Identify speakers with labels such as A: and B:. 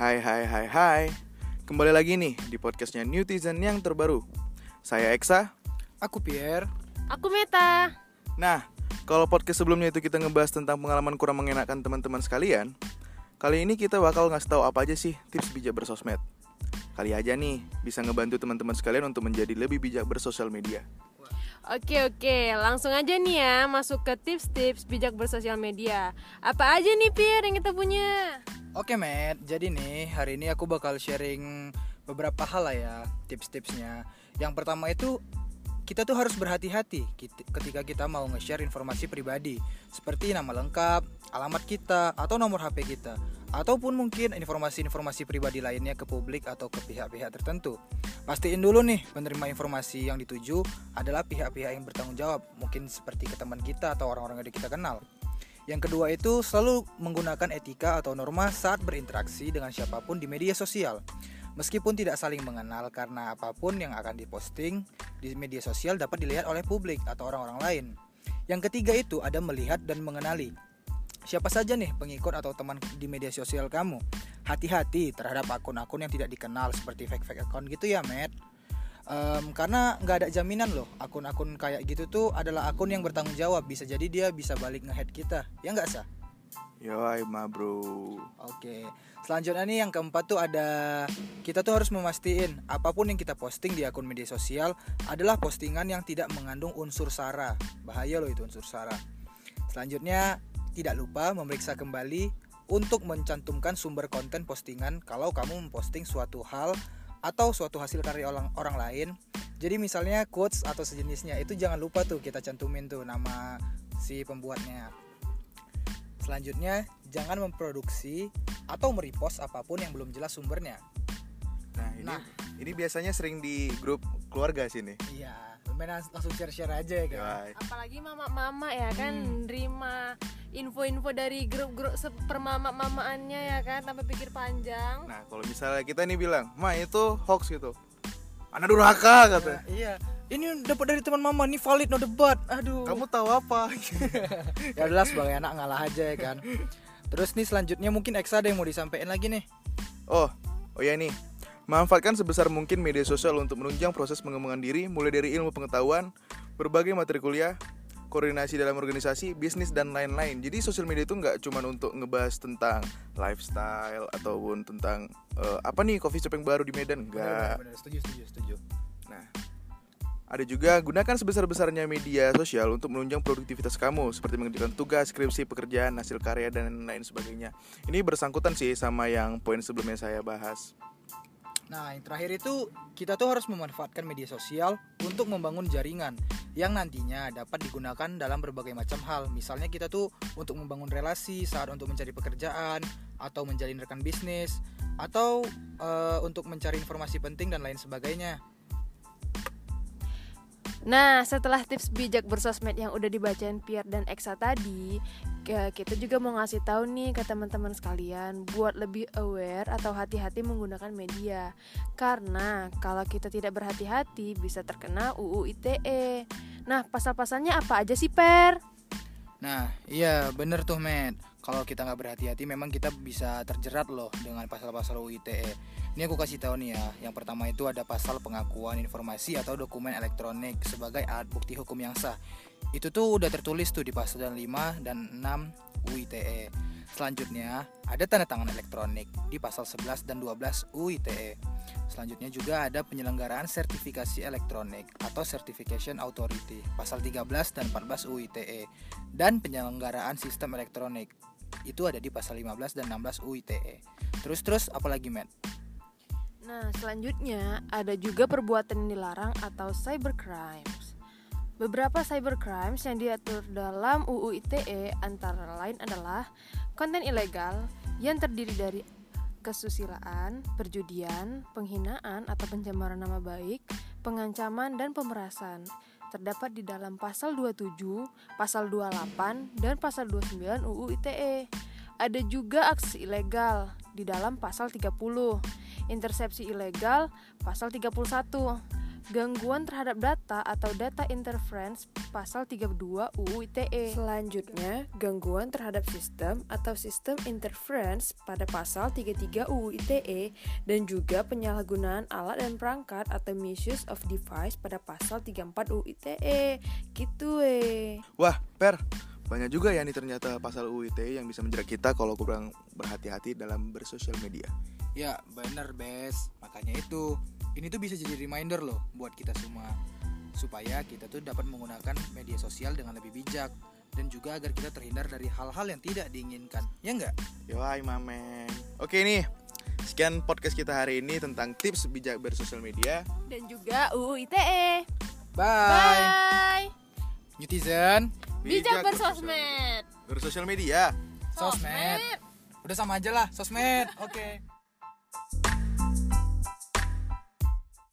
A: Hai hai hai hai. Kembali lagi nih di podcastnya Newtizen yang terbaru. Saya Eksa.
B: Aku Pierre.
C: Aku Meta.
A: Nah, kalau podcast sebelumnya itu kita ngebahas tentang pengalaman kurang mengenakan teman-teman sekalian Kali ini kita bakal ngasih tahu apa aja sih tips bijak bersosmed. Kali aja nih bisa ngebantu teman-teman sekalian untuk menjadi lebih bijak bersosial media
C: Oke oke, langsung aja nih ya masuk ke tips-tips bijak bersosial media. Apa aja nih Pierre yang kita punya?
B: Oke, Matt. Jadi nih, hari ini aku bakal sharing beberapa hal lah ya, tips-tipsnya. Yang pertama itu kita tuh harus berhati-hati ketika kita mau nge-share informasi pribadi seperti nama lengkap, alamat kita, atau nomor HP kita, ataupun mungkin informasi-informasi pribadi lainnya ke publik atau ke pihak-pihak tertentu. Pastiin dulu nih penerima informasi yang dituju adalah pihak-pihak yang bertanggung jawab, mungkin seperti ke teman kita atau orang-orang yang kita kenal. Yang kedua itu selalu menggunakan etika atau norma saat berinteraksi dengan siapa pun di media sosial. Meskipun tidak saling mengenal karena apa pun yang akan diposting di media sosial dapat dilihat oleh publik atau orang-orang lain. Yang ketiga itu ada melihat dan mengenali. Siapa saja nih pengikut atau teman di media sosial kamu? Hati-hati terhadap akun-akun yang tidak dikenal seperti fake-fake account gitu ya, Matt. Em, karena nggak ada jaminan loh akun-akun kayak gitu tuh adalah akun yang bertanggung jawab bisa jadi dia bisa balik nge-head kita ya nggak sah
A: Yoi ma bro
B: Oke, selanjutnya nih yang keempat tuh ada kita tuh harus memastikan apa pun yang kita posting di akun media sosial adalah postingan yang tidak mengandung unsur sara. Bahaya loh itu unsur sara. Selanjutnya tidak lupa memeriksa kembali untuk mencantumkan sumber konten postingan kalau kamu memposting suatu hal atau suatu hasil karya orang orang lain. Jadi misalnya quotes atau sejenisnya itu jangan lupa tuh kita cantumin tuh nama si pembuatnya. Selanjutnya, jangan memproduksi atau merepost apa pun yang belum jelas sumbernya.
A: Nah ini,
B: Nah.
A: ini biasanya sering di grup keluarga sini
B: Iya, main lang- langsung share-share aja ya kan.
C: Apalagi mama-mama ya kan nerima info-info dari grup-grup sepermama-mamaannya ya kan tanpa pikir panjang.
A: Nah kalau misalnya kita nih bilang Ma itu hoax gitu Anak durhaka katanya
B: Nah, iya. Ini dapat dari teman mama, nih valid no debat. Aduh.
A: Kamu tahu apa?
B: ya udah sebagai anak ngalah aja ya kan. Terus nih selanjutnya mungkin Eksa ada yang mau disampaikan lagi nih.
A: Oh, oh ya nih. Manfaatkan sebesar mungkin media sosial untuk menunjang proses pengembangan diri mulai dari ilmu pengetahuan, berbagai materi kuliah, koordinasi dalam organisasi, bisnis dan lain-lain. Jadi sosial media itu nggak cuma untuk ngebahas tentang lifestyle ataupun tentang eh, apa nih coffee shop yang baru di Medan enggak.
B: Bener, setuju, setuju, setuju.
A: Nah, ada juga gunakan sebesar-besarnya media sosial untuk menunjang produktivitas kamu seperti mengerjakan tugas, skripsi, pekerjaan, hasil karya dan lain sebagainya. Ini bersangkutan sih sama yang poin sebelumnya saya bahas.
B: Nah, yang terakhir itu kita tuh harus memanfaatkan media sosial untuk membangun jaringan yang nantinya dapat digunakan dalam berbagai macam hal. Misalnya kita tuh untuk membangun relasi saat untuk mencari pekerjaan atau menjalin rekan bisnis atau eh, untuk mencari informasi penting dan lain sebagainya.
C: Nah, setelah tips bijak bersosmed yang udah dibacain Pierre dan Eksa tadi, kita juga mau ngasih tahu nih ke teman-teman sekalian buat lebih aware atau hati-hati menggunakan media. Karena kalau kita tidak berhati-hati bisa terkena UU ITE. Nah, pasal-pasalnya apa aja sih, Per?
B: Nah, iya bener tuh, Matt. Kalau kita nggak berhati-hati, memang kita bisa terjerat loh dengan pasal-pasal UU ITE. Ini aku kasih tahu nih ya. Yang pertama itu ada pasal pengakuan informasi atau dokumen elektronik sebagai alat bukti hukum yang sah. Itu tuh udah tertulis tuh di pasal 5 dan 6 UU ITE. Selanjutnya, ada tanda tangan elektronik di pasal 11 dan 12 UU ITE. Selanjutnya juga ada penyelenggaraan sertifikasi elektronik atau Certification Authority pasal 13 dan 14 UU ITE dan penyelenggaraan sistem elektronik. Itu ada di pasal 15 dan 16 UU ITE. Terus-terus apalagi, Matt?
C: Nah, selanjutnya ada juga perbuatan yang dilarang atau cybercrimes. Beberapa cybercrimes yang diatur dalam UU ITE antara lain adalah konten ilegal yang terdiri dari kesusilaan, perjudian, penghinaan atau pencemaran nama baik, pengancaman dan pemerasan. Terdapat di dalam pasal 27, pasal 28, dan pasal 29 UU ITE. Ada juga aksi ilegal di dalam pasal 30 intersepsi ilegal pasal 31 gangguan terhadap data atau data interference pasal 32 UU ITE. Selanjutnya, gangguan terhadap sistem atau sistem interference pada pasal 33 UU ITE dan juga penyalahgunaan alat dan perangkat atau misuse of device pada pasal 34 UU ITE. Gitu eh.
A: Wah, Per, banyak juga ya nih ternyata pasal UU ITE yang bisa menjerat kita kalau kurang berhati-hati dalam bersosial media.
B: Ya bener bes Makanya itu Ini tuh bisa jadi reminder loh Buat kita semua Supaya kita tuh dapat menggunakan media sosial dengan lebih bijak Dan juga agar kita terhindar dari hal-hal yang tidak diinginkan Ya enggak?
A: Yoi mamen. Oke nih, sekian podcast kita hari ini tentang tips bijak bersosial media.
C: Dan juga UU ITE.
B: Bye,
C: Bye.
B: Netizen
C: Bijak bersosmed.
A: Bersosial media.
B: Sosmed Udah sama aja lah Sosmed Oke